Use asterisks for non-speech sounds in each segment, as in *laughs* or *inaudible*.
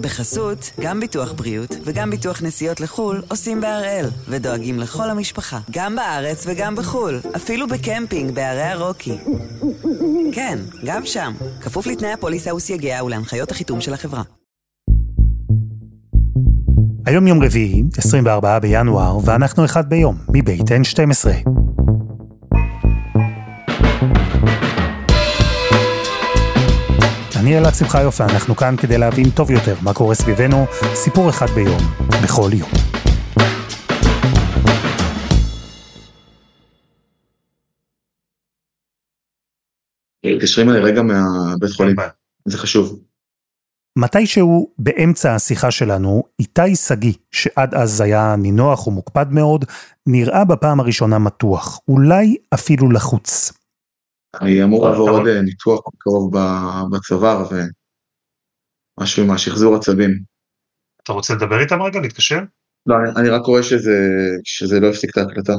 בחסות, גם ביטוח בריאות וגם ביטוח נסיעות לחו"ל עושים בהראל, ודואגים לכל המשפחה, גם בארץ וגם בחו"ל, אפילו בקמפינג בערי הרוקי. כן, גם שם, כפוף לתנאי הפוליסה וסייגיה ולהנחיות החיתום של החברה. היום יום רביעי, 24 בינואר, ואנחנו אחד ביום, מבית N12. אני אלעד שמחה יופי, אנחנו כאן כדי להבין טוב יותר מה קורה סביבנו, סיפור אחד ביום, בכל יום. מתקשרים אליי רגע מהבית חולים, זה חשוב. מתישהו באמצע השיחה שלנו, איתי שגיא, שעד אז היה נינוח ומוקפד מאוד, נראה בפעם הראשונה מתוח, אולי אפילו לחוץ. אני אמור לעבור עוד אה, ניתוח קרוב בצוואר ומשהו עם השחזור עצבים. אתה רוצה לדבר איתם רגע? להתקשר? לא, אני, אני רק רואה שזה, שזה לא הפסיק את ההקלטה.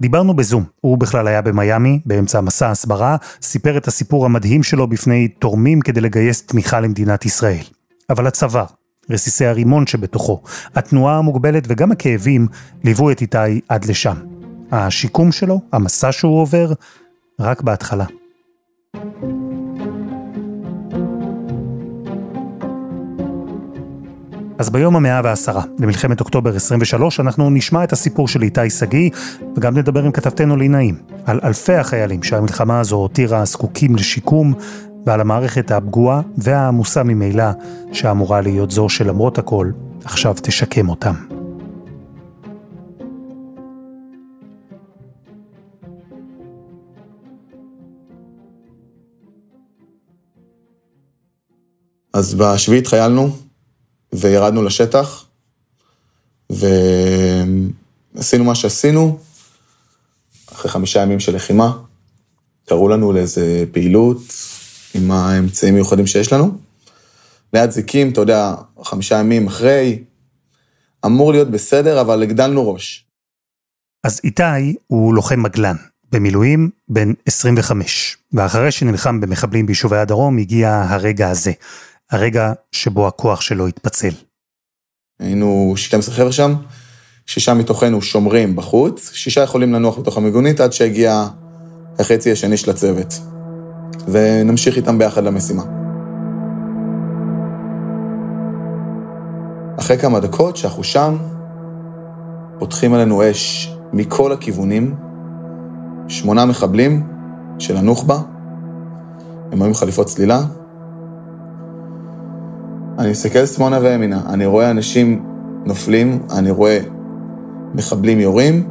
דיברנו בזום, הוא בכלל היה במיאמי, באמצע מסע הסברה, סיפר את הסיפור המדהים שלו בפני תורמים כדי לגייס תמיכה למדינת ישראל. אבל הצוואר, רסיסי הרימון שבתוכו, התנועה המוגבלת וגם הכאבים ליוו את איתי עד לשם. השיקום שלו, המסע שהוא עובר, רק בהתחלה. אז ביום המאה והעשרה, למלחמת אוקטובר 23, אנחנו נשמע את הסיפור של איתי שגיא, וגם נדבר עם כתבתנו לינאים, על אלפי החיילים שהמלחמה הזו הותירה זקוקים לשיקום, ועל המערכת הפגועה והעמוסה ממילא, שאמורה להיות זו שלמרות הכל, עכשיו תשקם אותם. אז בשביעי התחיילנו, וירדנו לשטח, ועשינו מה שעשינו. אחרי חמישה ימים של לחימה, קראו לנו לאיזה פעילות עם האמצעים המיוחדים שיש לנו. ליד זיקים, אתה יודע, חמישה ימים אחרי, אמור להיות בסדר, אבל הגדלנו ראש. אז איתי הוא לוחם מגלן, במילואים בן 25, ואחרי שנלחם במחבלים ביישובי הדרום הגיע הרגע הזה. הרגע שבו הכוח שלו התפצל. היינו 12 חבר'ה שם, שישה מתוכנו שומרים בחוץ, שישה יכולים לנוח בתוך המיגונית עד שהגיע החצי השני של הצוות. ונמשיך איתם ביחד למשימה. אחרי כמה דקות שאנחנו שם, פותחים עלינו אש מכל הכיוונים, שמונה מחבלים של הנוח'בה, הם היו עם חליפות צלילה, אני מסתכל שמאלה וימינה, אני רואה אנשים נופלים, אני רואה מחבלים יורים.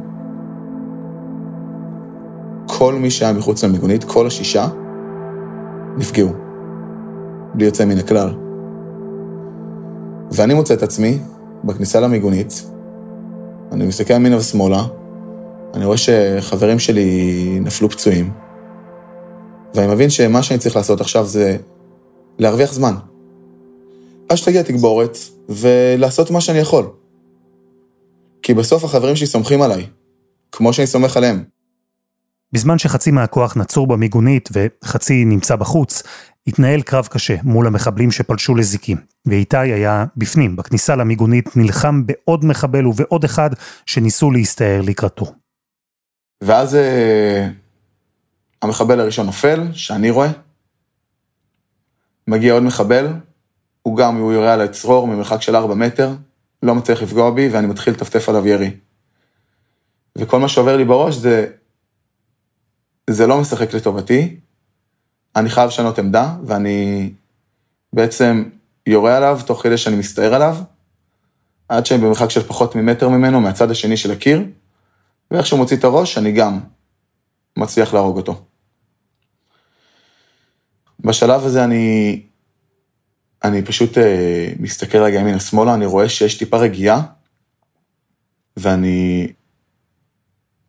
כל מי שהיה מחוץ למיגונית, כל השישה, נפגעו. בלי יוצא מן הכלל. ואני מוצא את עצמי בכניסה למיגונית, אני מסתכל ימינה ושמאלה, אני רואה שחברים שלי נפלו פצועים, ואני מבין שמה שאני צריך לעשות עכשיו זה להרוויח זמן. עד שתגיע תגבורת, ולעשות מה שאני יכול. כי בסוף החברים שלי סומכים עליי, כמו שאני סומך עליהם. בזמן שחצי מהכוח נצור במיגונית וחצי נמצא בחוץ, התנהל קרב קשה מול המחבלים שפלשו לזיקים, ואיתי היה בפנים, בכניסה למיגונית, נלחם בעוד מחבל ובעוד אחד שניסו להסתער לקראתו. ואז אה, המחבל הראשון נופל, שאני רואה, מגיע עוד מחבל, הוא גם, הוא יורה עליי צרור ממרחק של 4 מטר, לא מצליח לפגוע בי, ואני מתחיל לטפטף עליו ירי. וכל מה שעובר לי בראש זה, זה לא משחק לטובתי, אני חייב לשנות עמדה, ואני בעצם יורה עליו תוך כדי שאני מסתער עליו, עד שאני במרחק של פחות ממטר ממנו, מהצד השני של הקיר, ואיך שהוא מוציא את הראש, אני גם מצליח להרוג אותו. בשלב הזה אני אני פשוט אה, מסתכל רגע ימינה שמאלה, אני רואה שיש טיפה רגיעה, ואני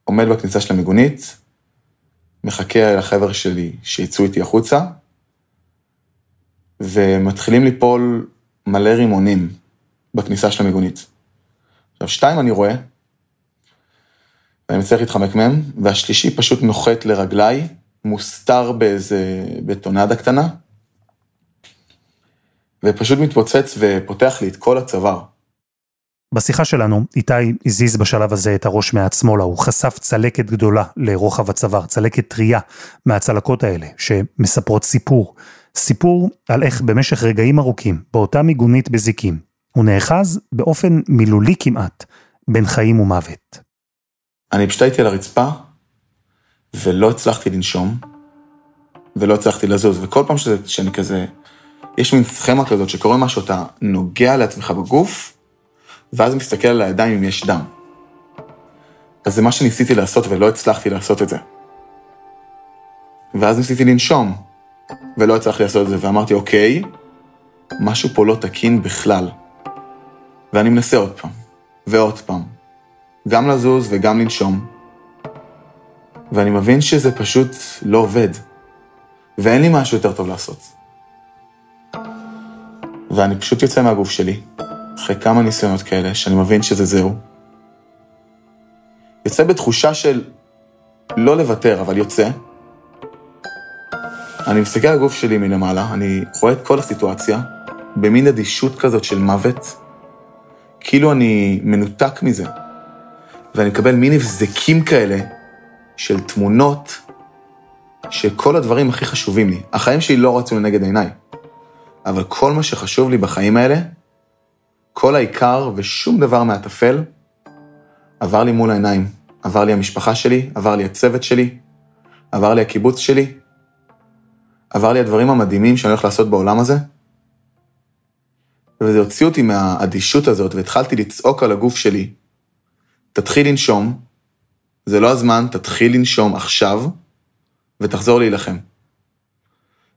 עומד בכניסה של המיגונית, מחכה לחבר שלי שיצאו איתי החוצה, ומתחילים ליפול מלא רימונים בכניסה של המיגונית. עכשיו, שתיים אני רואה, ואני מצליח להתחמק מהם, והשלישי פשוט נוחת לרגליי, מוסתר באיזה בטונדה קטנה, ופשוט מתפוצץ ופותח לי את כל הצוואר. בשיחה שלנו, איתי הזיז בשלב הזה את הראש שמאלה, הוא חשף צלקת גדולה לרוחב הצוואר, צלקת טריה מהצלקות האלה, שמספרות סיפור. סיפור על איך במשך רגעים ארוכים, באותה מיגונית בזיקים, הוא נאחז באופן מילולי כמעט, בין חיים ומוות. אני פשוט הייתי על הרצפה, ולא הצלחתי לנשום, ולא הצלחתי לזוז, וכל פעם שזה, שאני כזה, יש מין סכמה כזאת שקורה משהו, אתה נוגע לעצמך בגוף, ואז מסתכל על הידיים אם יש דם. אז זה מה שניסיתי לעשות ולא הצלחתי לעשות את זה. ואז ניסיתי לנשום, ולא הצלחתי לעשות את זה, ואמרתי, אוקיי, משהו פה לא תקין בכלל. ואני מנסה עוד פעם, ועוד פעם. גם לזוז וגם לנשום. ואני מבין שזה פשוט לא עובד. ואין לי משהו יותר טוב לעשות. ואני פשוט יוצא מהגוף שלי, אחרי כמה ניסיונות כאלה, שאני מבין שזה זהו. יוצא בתחושה של לא לוותר, אבל יוצא. אני מסתכל על הגוף שלי מלמעלה, אני רואה את כל הסיטואציה, במין אדישות כזאת של מוות, כאילו אני מנותק מזה. ואני מקבל מין הבזקים כאלה של תמונות שכל הדברים הכי חשובים לי. החיים שלי לא רצו לנגד עיניי, אבל כל מה שחשוב לי בחיים האלה, כל העיקר ושום דבר מהטפל, עבר לי מול העיניים. עבר לי המשפחה שלי, עבר לי הצוות שלי, עבר לי הקיבוץ שלי, עבר לי הדברים המדהימים שאני הולך לעשות בעולם הזה, וזה הוציא אותי מהאדישות הזאת, והתחלתי לצעוק על הגוף שלי, תתחיל לנשום, זה לא הזמן, תתחיל לנשום עכשיו, ותחזור להילחם.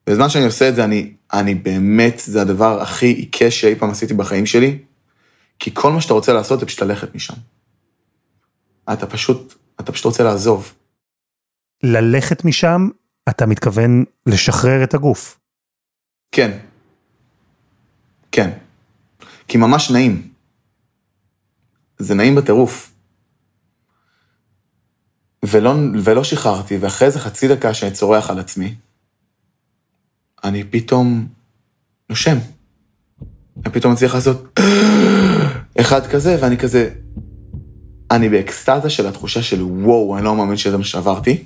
בזמן שאני עושה את זה, אני, אני באמת, זה הדבר הכי עיקש שאי פעם עשיתי בחיים שלי, כי כל מה שאתה רוצה לעשות זה פשוט ללכת משם. אתה פשוט, אתה פשוט רוצה לעזוב. ללכת משם, אתה מתכוון לשחרר את הגוף. כן. כן. כי ממש נעים. זה נעים בטירוף. ולא, ולא שחררתי, ואחרי איזה חצי דקה שאני צורח על עצמי, אני פתאום נושם. אני פתאום מצליח לעשות אחד כזה, ואני כזה... אני באקסטזה של התחושה של וואו, אני לא מאמין שזה מה שעברתי.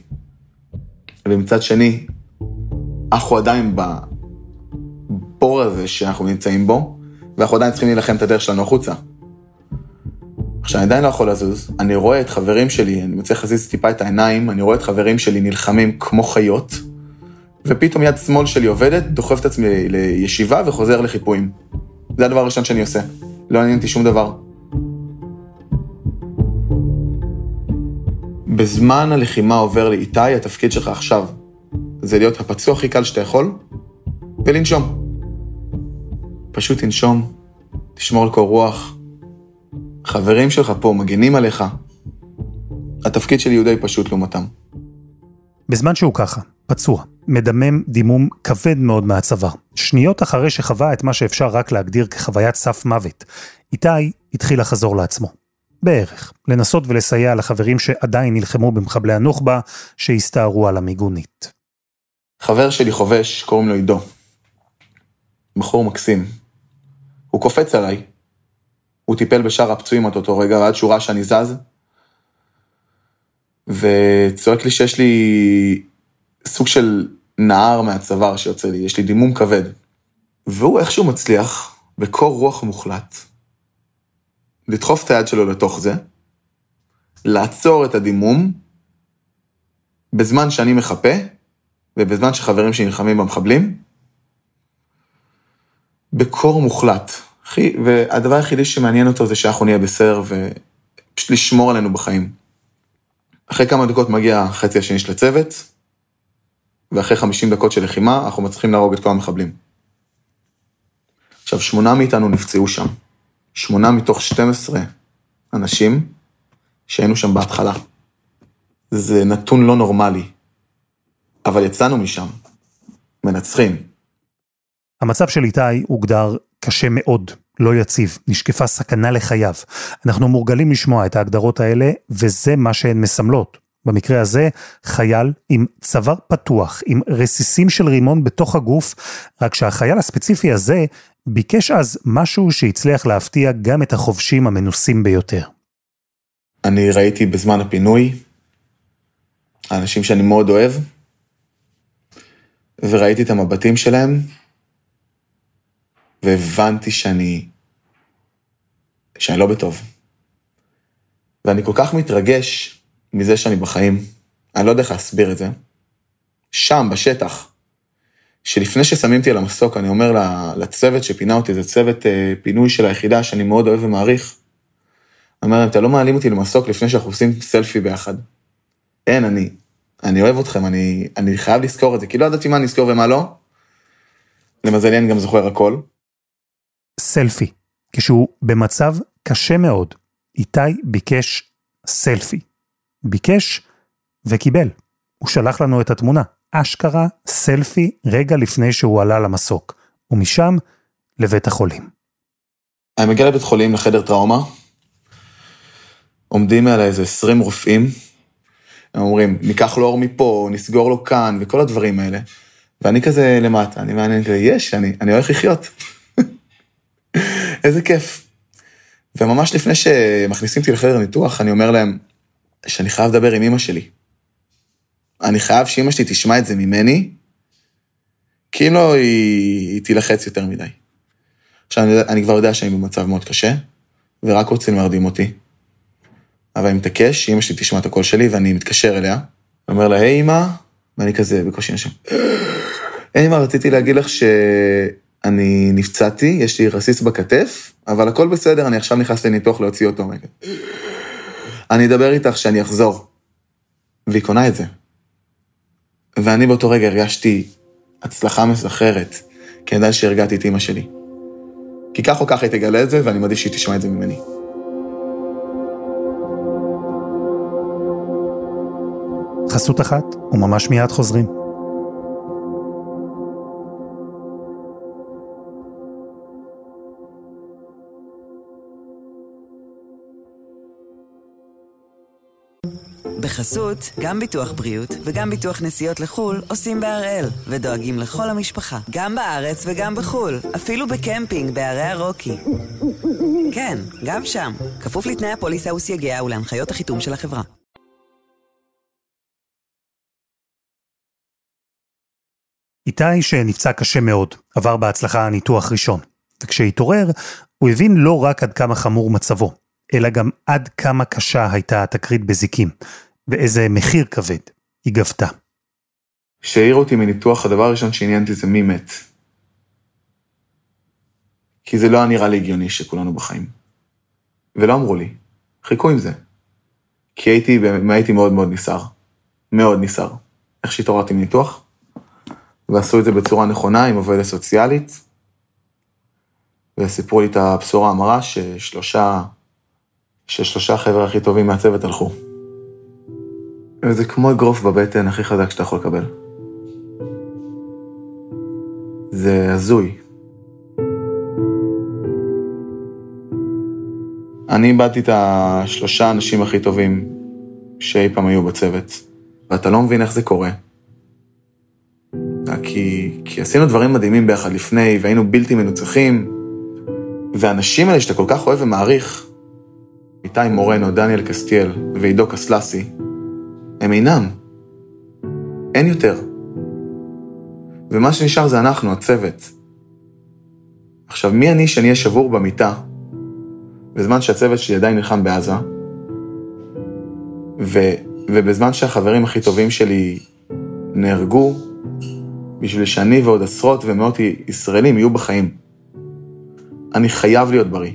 ומצד שני, אנחנו עדיין בבור הזה שאנחנו נמצאים בו, ואנחנו עדיין צריכים להילחם את הדרך שלנו החוצה. עכשיו, אני עדיין לא יכול לזוז, אני רואה את חברים שלי, אני מצליח להזיז טיפה את העיניים, אני רואה את חברים שלי נלחמים כמו חיות, ופתאום יד שמאל שלי עובדת, דוחף את עצמי לישיבה וחוזר לחיפויים. זה הדבר הראשון שאני עושה. לא עניין אותי שום דבר. בזמן הלחימה עובר לי, איתי, התפקיד שלך עכשיו זה להיות הפצוע הכי קל שאתה יכול, ולנשום. פשוט תנשום, תשמור על קור רוח. חברים שלך פה מגנים עליך. התפקיד שלי הוא די פשוט לעומתם. בזמן שהוא ככה, פצוע, מדמם דימום כבד מאוד מהצוואר. שניות אחרי שחווה את מה שאפשר רק להגדיר כחוויית סף מוות, איתי התחיל לחזור לעצמו. בערך, לנסות ולסייע לחברים שעדיין נלחמו במחבלי הנוח'בה שהסתערו על המיגונית. חבר שלי חובש, קוראים לו עידו. בחור מקסים. הוא קופץ עליי. הוא טיפל בשאר הפצועים עד אותו רגע, ועד שהוא ראה שאני זז, וצועק לי שיש לי סוג של נהר מהצוואר שיוצא לי, יש לי דימום כבד. והוא איכשהו מצליח, בקור רוח מוחלט, לדחוף את היד שלו לתוך זה, לעצור את הדימום, בזמן שאני מחפה, ובזמן שחברים שלי נלחמים במחבלים, בקור מוחלט. והדבר היחידי שמעניין אותו זה שאנחנו נהיה בסדר ופשוט לשמור עלינו בחיים. אחרי כמה דקות מגיע החצי השני של הצוות, ואחרי 50 דקות של לחימה, אנחנו מצליחים להרוג את כל המחבלים. עכשיו, שמונה מאיתנו נפצעו שם. שמונה מתוך 12 אנשים שהיינו שם בהתחלה. זה נתון לא נורמלי, אבל יצאנו משם, מנצחים. המצב של איתי הוגדר קשה מאוד, לא יציב, נשקפה סכנה לחייו. אנחנו מורגלים לשמוע את ההגדרות האלה, וזה מה שהן מסמלות. במקרה הזה, חייל עם צוואר פתוח, עם רסיסים של רימון בתוך הגוף, רק שהחייל הספציפי הזה ביקש אז משהו שהצליח להפתיע גם את החובשים המנוסים ביותר. אני ראיתי בזמן הפינוי האנשים שאני מאוד אוהב, וראיתי את המבטים שלהם, והבנתי שאני... שאני לא בטוב. ואני כל כך מתרגש מזה שאני בחיים, אני לא יודע איך להסביר את זה. שם, בשטח, שלפני ששמים אותי על המסוק, אני אומר לצוות שפינה אותי, זה צוות אה, פינוי של היחידה שאני מאוד אוהב ומעריך. אני אומר להם, אתם לא מעלים אותי למסוק לפני שאנחנו עושים סלפי ביחד. אין, אני, אני אוהב אתכם, אני, אני חייב לזכור את זה, כי לא ידעתי מה אני אזכור ומה לא. למזלי אני גם זוכר הכל. סלפי. כשהוא במצב קשה מאוד, איתי ביקש סלפי. ביקש וקיבל. הוא שלח לנו את התמונה. אשכרה סלפי רגע לפני שהוא עלה למסוק, ומשם לבית החולים. אני מגיע לבית חולים לחדר טראומה, עומדים מעלי איזה 20 רופאים, הם אומרים, ניקח לו אור מפה, נסגור לו כאן, וכל הדברים האלה. ואני כזה למטה, אני מעניין כזה, יש, אני, אני הולך לחיות. *laughs* איזה כיף. וממש לפני שמכניסים אותי לחדר ניתוח, אני אומר להם שאני חייב לדבר עם אמא שלי. אני חייב שאמא שלי תשמע את זה ממני, כי אם לא, היא, היא תילחץ יותר מדי. עכשיו, אני, אני כבר יודע שאני במצב מאוד קשה, ורק רוצים להרדים אותי. אבל אני מתעקש שאמא שלי תשמע את הקול שלי, ואני מתקשר אליה, אומר לה, היי אמא, ואני כזה בקושי נשם. היי אמא, רציתי להגיד לך שאני נפצעתי, יש לי רסיס בכתף, אבל הכל בסדר, אני עכשיו נכנס לניתוח להוציא אותו. אני אדבר איתך שאני אחזור. והיא קונה את זה. ואני באותו רגע הרגשתי הצלחה מסחררת, כי אני יודע שהרגעתי את אימא שלי. כי כך או כך היא תגלה את זה, ואני מעדיף שהיא תשמע את זה ממני. חסות אחת, וממש מיד חוזרים. בחסות, גם ביטוח בריאות וגם ביטוח נסיעות לחו"ל עושים בהראל, ודואגים לכל המשפחה, גם בארץ וגם בחו"ל, אפילו בקמפינג בערי הרוקי. כן, גם שם, כפוף לתנאי הפוליסה וסייגיה ולהנחיות החיתום של החברה. איתי, שנפצע קשה מאוד, עבר בהצלחה ניתוח ראשון. וכשהתעורר, הוא הבין לא רק עד כמה חמור מצבו, אלא גם עד כמה קשה הייתה התקרית בזיקים, ואיזה מחיר כבד היא גבתה. כשהעירו אותי מניתוח, הדבר הראשון שעניין אותי זה מי מת. כי זה לא היה נראה לי הגיוני שכולנו בחיים. ולא אמרו לי, חיכו עם זה. כי הייתי, הייתי מאוד מאוד נסער. מאוד נסער. איך שהתעוררתי מניתוח, ועשו את זה בצורה נכונה עם עובדת סוציאלית, וסיפרו לי את הבשורה המרה ששלושה, ששלושה חבר'ה הכי טובים מהצוות הלכו. וזה כמו אגרוף בבטן הכי חזק שאתה יכול לקבל. זה הזוי. אני איבדתי את השלושה אנשים הכי טובים שאי פעם היו בצוות, ואתה לא מבין איך זה קורה. כי, כי עשינו דברים מדהימים ביחד לפני, והיינו בלתי מנוצחים, והאנשים האלה שאתה כל כך אוהב ומעריך, איתי מורנו, דניאל קסטיאל ועידו קסלסי, הם אינם. אין יותר. ומה שנשאר זה אנחנו, הצוות. עכשיו, מי אני שאני אהיה שבור במיטה, בזמן שהצוות שלי עדיין נלחם בעזה, ו, ובזמן שהחברים הכי טובים שלי נהרגו, בשביל שאני ועוד עשרות ומאות ישראלים יהיו בחיים. אני חייב להיות בריא.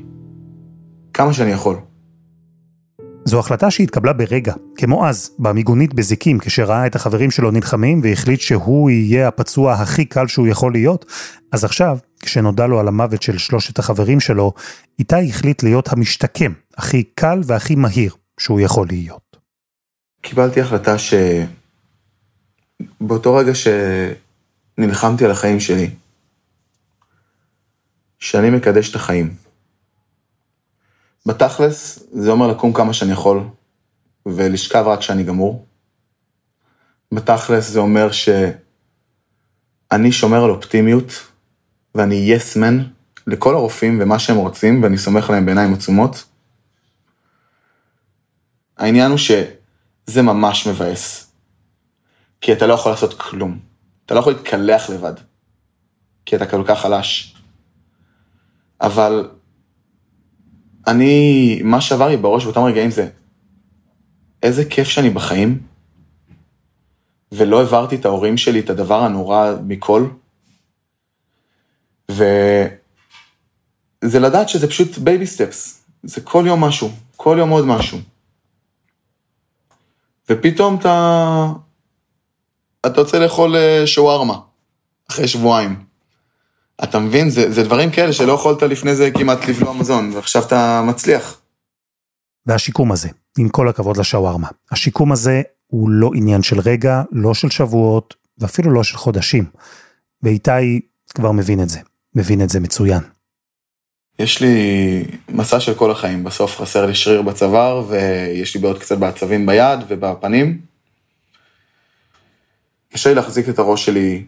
כמה שאני יכול. זו החלטה שהתקבלה ברגע, כמו אז, במיגונית בזיקים, כשראה את החברים שלו נלחמים והחליט שהוא יהיה הפצוע הכי קל שהוא יכול להיות, אז עכשיו, כשנודע לו על המוות של שלושת החברים שלו, איתי החליט להיות המשתקם, הכי קל והכי מהיר שהוא יכול להיות. קיבלתי החלטה שבאותו רגע שנלחמתי על החיים שלי, שאני מקדש את החיים. בתכלס, זה אומר לקום כמה שאני יכול, ולשכב רק כשאני גמור. בתכלס זה אומר שאני שומר על אופטימיות, ואני יס yes לכל הרופאים ומה שהם רוצים, ואני סומך עליהם בעיניים עצומות. העניין הוא שזה ממש מבאס. כי אתה לא יכול לעשות כלום. אתה לא יכול להתקלח לבד. כי אתה כל כך חלש. אבל אני, מה שעבר לי בראש באותם רגעים זה, איזה כיף שאני בחיים, ולא העברתי את ההורים שלי את הדבר הנורא מכל. וזה לדעת שזה פשוט baby steps, זה כל יום משהו, כל יום עוד משהו. ופתאום אתה, אתה רוצה לאכול אה, שווארמה, אחרי שבועיים. אתה מבין? זה, זה דברים כאלה שלא יכולת לפני זה כמעט לבלוע מזון, ועכשיו אתה מצליח. והשיקום הזה, עם כל הכבוד לשווארמה, השיקום הזה הוא לא עניין של רגע, לא של שבועות, ואפילו לא של חודשים. ואיתי כבר מבין את זה, מבין את זה מצוין. יש לי מסע של כל החיים, בסוף חסר לי שריר בצוואר, ויש לי בעיות קצת בעצבים ביד ובפנים. קשה לי להחזיק את הראש שלי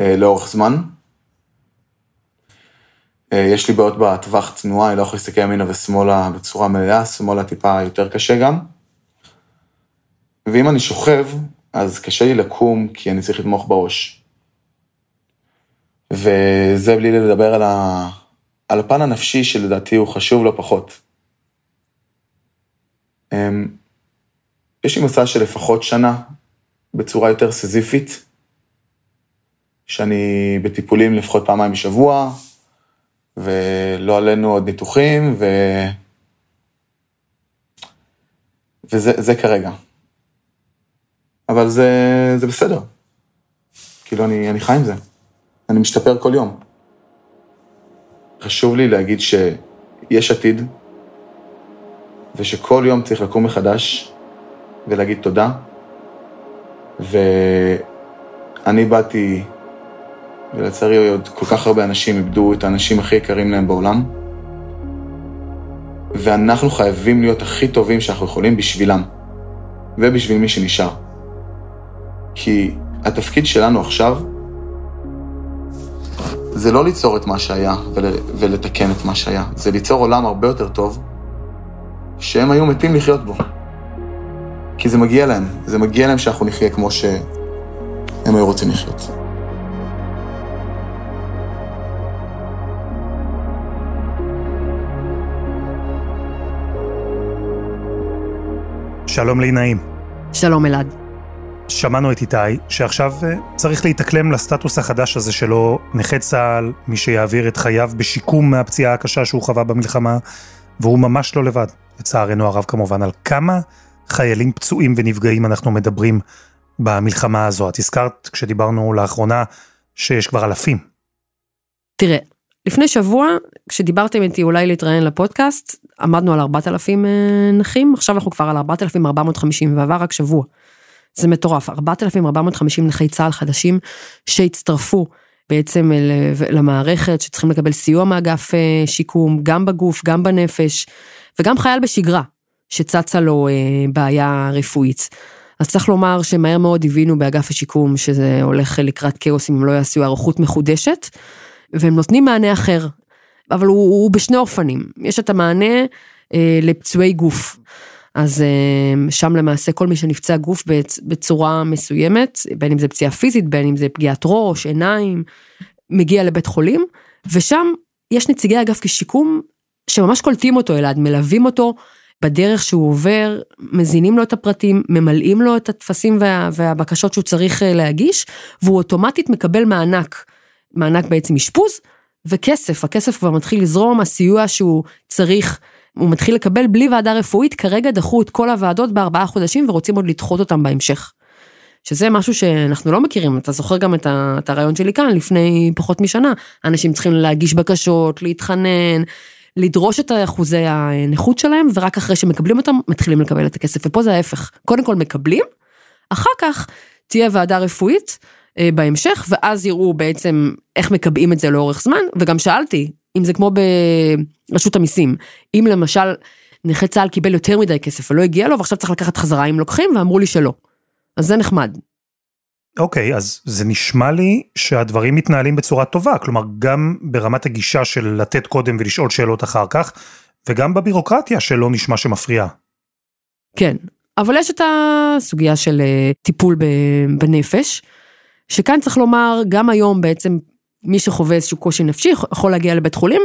אה, לאורך זמן. אה, יש לי בעיות בטווח תנועה, אני לא יכול להסתכל ימינה ושמאלה בצורה מלאה, שמאלה טיפה יותר קשה גם. ואם אני שוכב, אז קשה לי לקום כי אני צריך לתמוך בראש. וזה בלי לדבר על, ה... על הפן הנפשי שלדעתי הוא חשוב לא פחות. אמ, יש לי מסע של לפחות שנה בצורה יותר סזיפית, שאני בטיפולים לפחות פעמיים בשבוע, ולא עלינו עוד ניתוחים, ו... וזה כרגע. אבל זה, זה בסדר. כאילו, אני, אני חי עם זה. אני משתפר כל יום. חשוב לי להגיד שיש עתיד, ושכל יום צריך לקום מחדש ולהגיד תודה. ואני באתי, ולצערי עוד כל כך הרבה אנשים איבדו את האנשים הכי יקרים להם בעולם, ואנחנו חייבים להיות הכי טובים שאנחנו יכולים בשבילם, ובשביל מי שנשאר. כי התפקיד שלנו עכשיו זה לא ליצור את מה שהיה ול, ולתקן את מה שהיה, זה ליצור עולם הרבה יותר טוב שהם היו מתים לחיות בו. כי זה מגיע להם, זה מגיע להם שאנחנו נחיה כמו שהם היו רוצים לחיות. שלום לינאים. שלום אלעד. שמענו את איתי, שעכשיו אה, צריך להתאקלם לסטטוס החדש הזה שלו, נכה צה"ל, מי שיעביר את חייו בשיקום מהפציעה הקשה שהוא חווה במלחמה, והוא ממש לא לבד, לצערנו הרב כמובן, על כמה חיילים פצועים ונפגעים אנחנו מדברים במלחמה הזו. את הזכרת כשדיברנו לאחרונה שיש כבר אלפים. תראה, לפני שבוע, כשדיברתם איתי אולי להתראיין לפודקאסט, עמדנו על 4,000 אה, נכים, עכשיו אנחנו כבר על 4,450 ועבר רק שבוע. זה מטורף, 4,450 נכי צה"ל חדשים שהצטרפו בעצם למערכת, שצריכים לקבל סיוע מאגף אה, שיקום, גם בגוף, גם בנפש, וגם חייל בשגרה, שצצה לו אה, בעיה רפואית. אז צריך לומר שמהר מאוד הבינו באגף השיקום שזה הולך לקראת כאוס אם לא יעשו היערכות מחודשת, והם נותנים מענה אחר, אבל הוא, הוא בשני אופנים, יש את המענה אה, לפצועי גוף. אז אה, שם למעשה כל מי שנפצע גוף בצורה מסוימת, בין אם זה פציעה פיזית, בין אם זה פגיעת ראש, עיניים, מגיע לבית חולים, ושם יש נציגי אגף כשיקום שממש קולטים אותו אלעד, מלווים אותו בדרך שהוא עובר, מזינים לו את הפרטים, ממלאים לו את הטפסים וה, והבקשות שהוא צריך אה, להגיש, והוא אוטומטית מקבל מענק, מענק בעצם אשפוז, וכסף, הכסף כבר מתחיל לזרום, הסיוע שהוא צריך הוא מתחיל לקבל בלי ועדה רפואית, כרגע דחו את כל הוועדות בארבעה חודשים ורוצים עוד לדחות אותם בהמשך. שזה משהו שאנחנו לא מכירים, אתה זוכר גם את, הרעיון שלי כאן לפני פחות משנה, אנשים צריכים להגיש בקשות, להתחנן, לדרוש את אחוזי הנכות שלהם, ורק אחרי שמקבלים אותם, מתחילים לקבל את הכסף, ופה זה ההפך, קודם כל מקבלים, אחר כך תהיה ועדה רפואית בהמשך, ואז יראו בעצם איך מקבעים את זה לאורך זמן, וגם שאלתי, אם זה כמו ברשות המיסים, אם למשל נכה צה"ל קיבל יותר מדי כסף ולא הגיע לו ועכשיו צריך לקחת חזרה אם לוקחים ואמרו לי שלא. אז זה נחמד. אוקיי, אז זה נשמע לי שהדברים מתנהלים בצורה טובה, כלומר גם ברמת הגישה של לתת קודם ולשאול שאלות אחר כך, וגם בבירוקרטיה שלא נשמע שמפריעה. כן, אבל יש את הסוגיה של אה, טיפול בנפש, שכאן צריך לומר, גם היום בעצם מי שחווה איזשהו קושי נפשי יכול להגיע לבית חולים,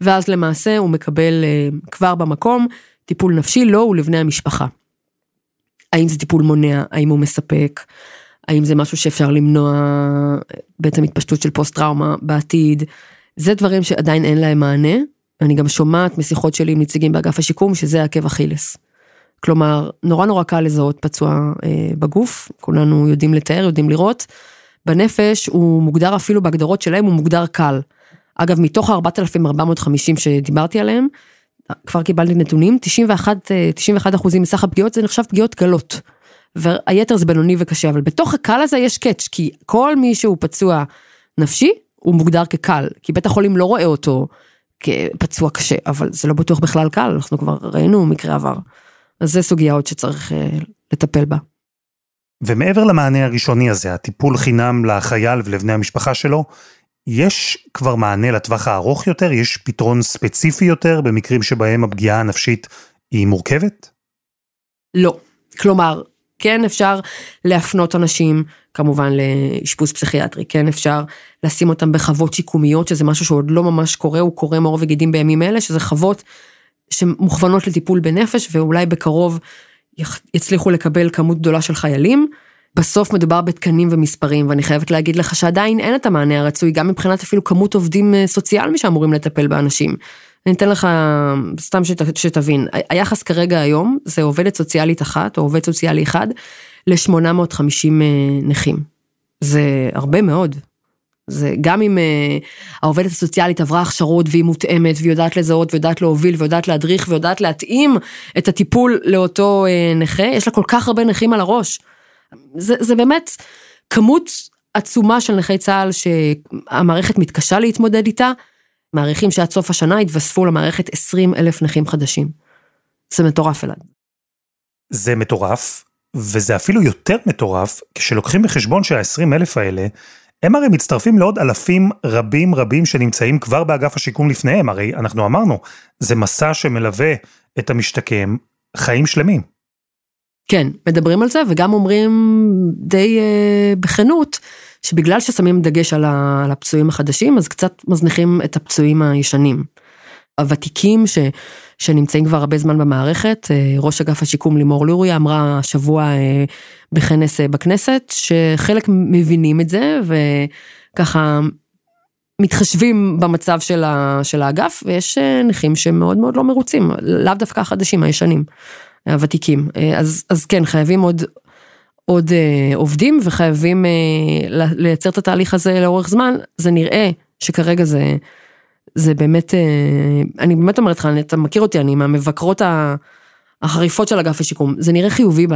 ואז למעשה הוא מקבל אה, כבר במקום טיפול נפשי לו לא, ולבני המשפחה. האם זה טיפול מונע, האם הוא מספק, האם זה משהו שאפשר למנוע בעצם התפשטות של פוסט טראומה בעתיד, זה דברים שעדיין אין להם מענה. אני גם שומעת משיחות שלי עם נציגים באגף השיקום שזה עקב אכילס. כלומר, נורא נורא קל לזהות פצוע אה, בגוף, כולנו יודעים לתאר, יודעים לראות. בנפש הוא מוגדר אפילו בהגדרות שלהם, הוא מוגדר קל. אגב, מתוך ה-4,450 שדיברתי עליהם, כבר קיבלתי נתונים, 91, 91 אה, אחוזים מסך הפגיעות זה נחשב פגיעות קלות. והיתר זה בינוני וקשה, אבל בתוך הקל הזה יש קאץ', כי כל מי שהוא פצוע נפשי, הוא מוגדר כקל, כי בית החולים לא רואה אותו כפצוע קשה, אבל זה לא בטוח בכלל קל, אנחנו כבר ראינו מקרה עבר. אז זה סוגיה עוד שצריך אה, לטפל בה. ומעבר למענה הראשוני הזה, הטיפול חינם לחייל ולבני המשפחה שלו, יש כבר מענה לטווח הארוך יותר? יש פתרון ספציפי יותר במקרים שבהם הפגיעה הנפשית היא מורכבת? לא. כלומר, כן אפשר להפנות אנשים כמובן לאשפוז פסיכיאטרי, כן אפשר לשים אותם בחוות שיקומיות, שזה משהו שעוד לא ממש קורה, הוא קורה מעור וגידים בימים אלה, שזה חוות שמוכוונות לטיפול בנפש, ואולי בקרוב יצליחו לקבל כמות גדולה של חיילים. בסוף מדובר בתקנים ומספרים, ואני חייבת להגיד לך שעדיין אין את המענה הרצוי, גם מבחינת אפילו כמות עובדים אה, סוציאליים שאמורים לטפל באנשים. אני אתן לך, סתם שת, שתבין, היחס כרגע היום זה עובדת סוציאלית אחת, או עובד סוציאלי אחד, ל-850 אה, נכים. זה הרבה מאוד. זה גם אם uh, העובדת הסוציאלית עברה הכשרות והיא מותאמת והיא יודעת לזהות ויודעת להוביל ויודעת להדריך ויודעת להתאים את הטיפול לאותו uh, נכה, יש לה כל כך הרבה נכים על הראש. זה, זה באמת כמות עצומה של נכי צה"ל שהמערכת מתקשה להתמודד איתה. מעריכים שעד סוף השנה יתווספו למערכת 20 אלף נכים חדשים. זה מטורף אלעד. זה מטורף, וזה אפילו יותר מטורף כשלוקחים בחשבון שה-20 אלף האלה, הם הרי מצטרפים לעוד אלפים רבים רבים שנמצאים כבר באגף השיקום לפניהם, הרי אנחנו אמרנו, זה מסע שמלווה את המשתקם חיים שלמים. כן, מדברים על זה וגם אומרים די אה, בכנות, שבגלל ששמים דגש על הפצועים החדשים, אז קצת מזניחים את הפצועים הישנים. הוותיקים ש, שנמצאים כבר הרבה זמן במערכת, אה, ראש אגף השיקום לימור לוריה אמרה השבוע אה, בכנס אה, בכנסת, שחלק מבינים את זה וככה מתחשבים במצב של, ה, של האגף, ויש נכים שמאוד מאוד לא מרוצים, לאו דווקא החדשים, הישנים, הוותיקים. אז, אז כן, חייבים עוד, עוד עובדים וחייבים לייצר את התהליך הזה לאורך זמן, זה נראה שכרגע זה, זה באמת, אה, אני באמת אומרת לך, אתה מכיר אותי, אני מהמבקרות החריפות של אגף השיקום, זה נראה חיובי.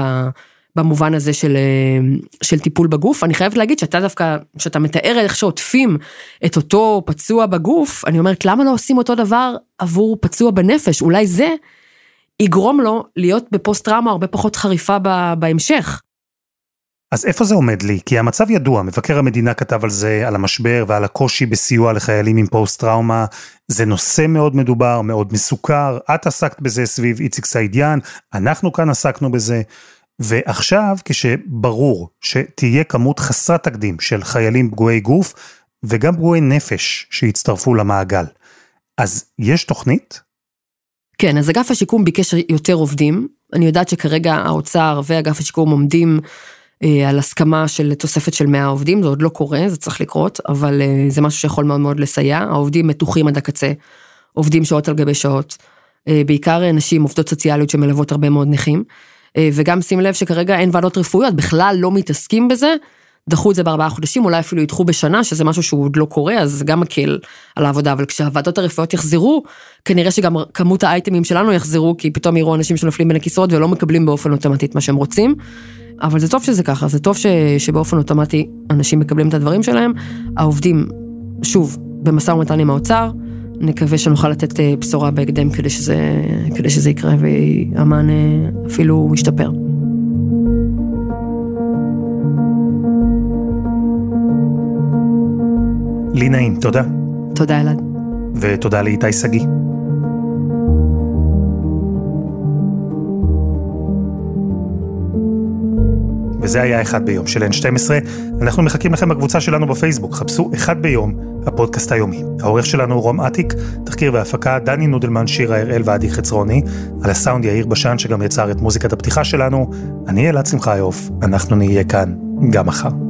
במובן הזה של, אה, של טיפול בגוף. אני חייבת להגיד שאתה דווקא, כשאתה מתאר איך שעוטפים את אותו פצוע בגוף, אני אומרת, למה לא עושים אותו דבר עבור פצוע בנפש? אולי זה יגרום לו להיות בפוסט טראומה הרבה פחות חריפה בהמשך. אז איפה זה עומד לי? כי המצב ידוע, מבקר המדינה כתב על זה, על המשבר ועל הקושי בסיוע לחיילים עם פוסט-טראומה. זה נושא מאוד מדובר, מאוד מסוכר, את עסקת בזה סביב איציק סעידיאן, אנחנו כאן עסקנו בזה. ועכשיו, כשברור שתהיה כמות חסרת תקדים של חיילים פגועי גוף, וגם פגועי נפש שיצטרפו למעגל, אז יש תוכנית? כן, אז אגף השיקום ביקש יותר עובדים. אני יודעת שכרגע האוצר ואגף השיקום עומדים על הסכמה של תוספת של 100 עובדים, זה עוד לא קורה, זה צריך לקרות, אבל אה, זה משהו שיכול מאוד מאוד לסייע. העובדים מתוחים עד הקצה, עובדים שעות על גבי שעות, אה, בעיקר נשים, עובדות סוציאליות שמלוות הרבה מאוד נכים, וגם שים לב שכרגע אין ועדות רפואיות, בכלל לא מתעסקים בזה. דחו את זה בארבעה חודשים, אולי אפילו ידחו בשנה, שזה משהו שהוא עוד לא קורה, אז זה גם מקל על העבודה, אבל כשהוועדות הרפואיות יחזרו, כנראה שגם כמות האייטמים שלנו יחזרו, כי פתאום יראו אנשים שנופלים בין הכיסאות ולא מקבלים באופן אוטומטי את מה שהם רוצים. אבל זה טוב שזה ככה, זה טוב ש, שבאופן אוטומטי אנשים מקבלים את הדברים שלהם. העובדים, שוב, במשא ומתן עם האוצר, נקווה שנוכל לתת אה, בשורה בהקדם כדי שזה, כדי שזה יקרה והמענה אה, אפילו ישתפר. לי נעים, תודה. תודה אלעד. ותודה לאיתי שגיא. וזה היה אחד ביום של N12. אנחנו מחכים לכם בקבוצה שלנו בפייסבוק, חפשו אחד ביום, הפודקאסט היומי. העורך שלנו הוא רום אטיק, תחקיר והפקה דני נודלמן, שירה הראל ועדי חצרוני, על הסאונד יאיר בשן שגם יצר את מוזיקת הפתיחה שלנו. אני אלעד שמחיוף, אנחנו נהיה כאן גם מחר.